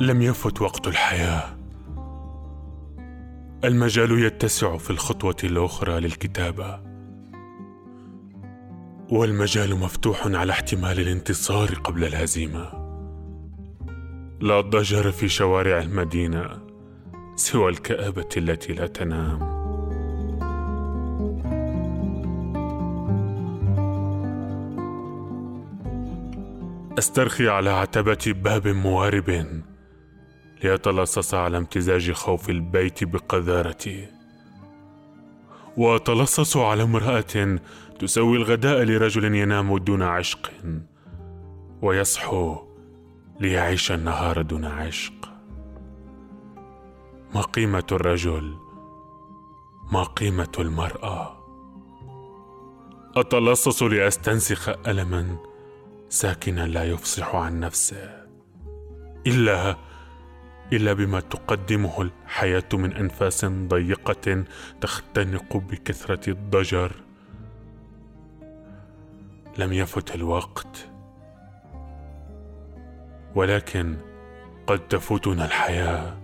لم يفت وقت الحياة. المجال يتسع في الخطوة الأخرى للكتابة. والمجال مفتوح على احتمال الانتصار قبل الهزيمة. لا ضجر في شوارع المدينة سوى الكآبة التي لا تنام. أسترخي على عتبة باب موارب ليتلصص على امتزاج خوف البيت بقذارتي. وأتلصص على امرأة تسوي الغداء لرجل ينام دون عشق ويصحو ليعيش النهار دون عشق. ما قيمة الرجل؟ ما قيمة المرأة؟ أتلصص لأستنسخ ألما ساكنا لا يفصح عن نفسه. إلا إلا بما تقدمه الحياة من أنفاس ضيقة تختنق بكثرة الضجر. لم يفت الوقت ولكن قد تفوتنا الحياة.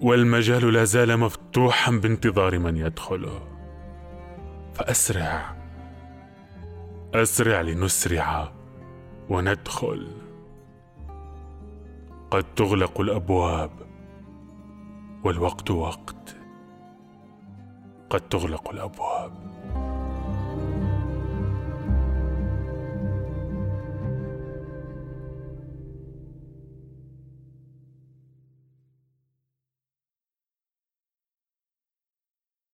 والمجال لا زال مفتوحا بانتظار من يدخله. فأسرع أسرع لنسرع وندخل. قد تغلق الأبواب والوقت وقت. قد تغلق الأبواب.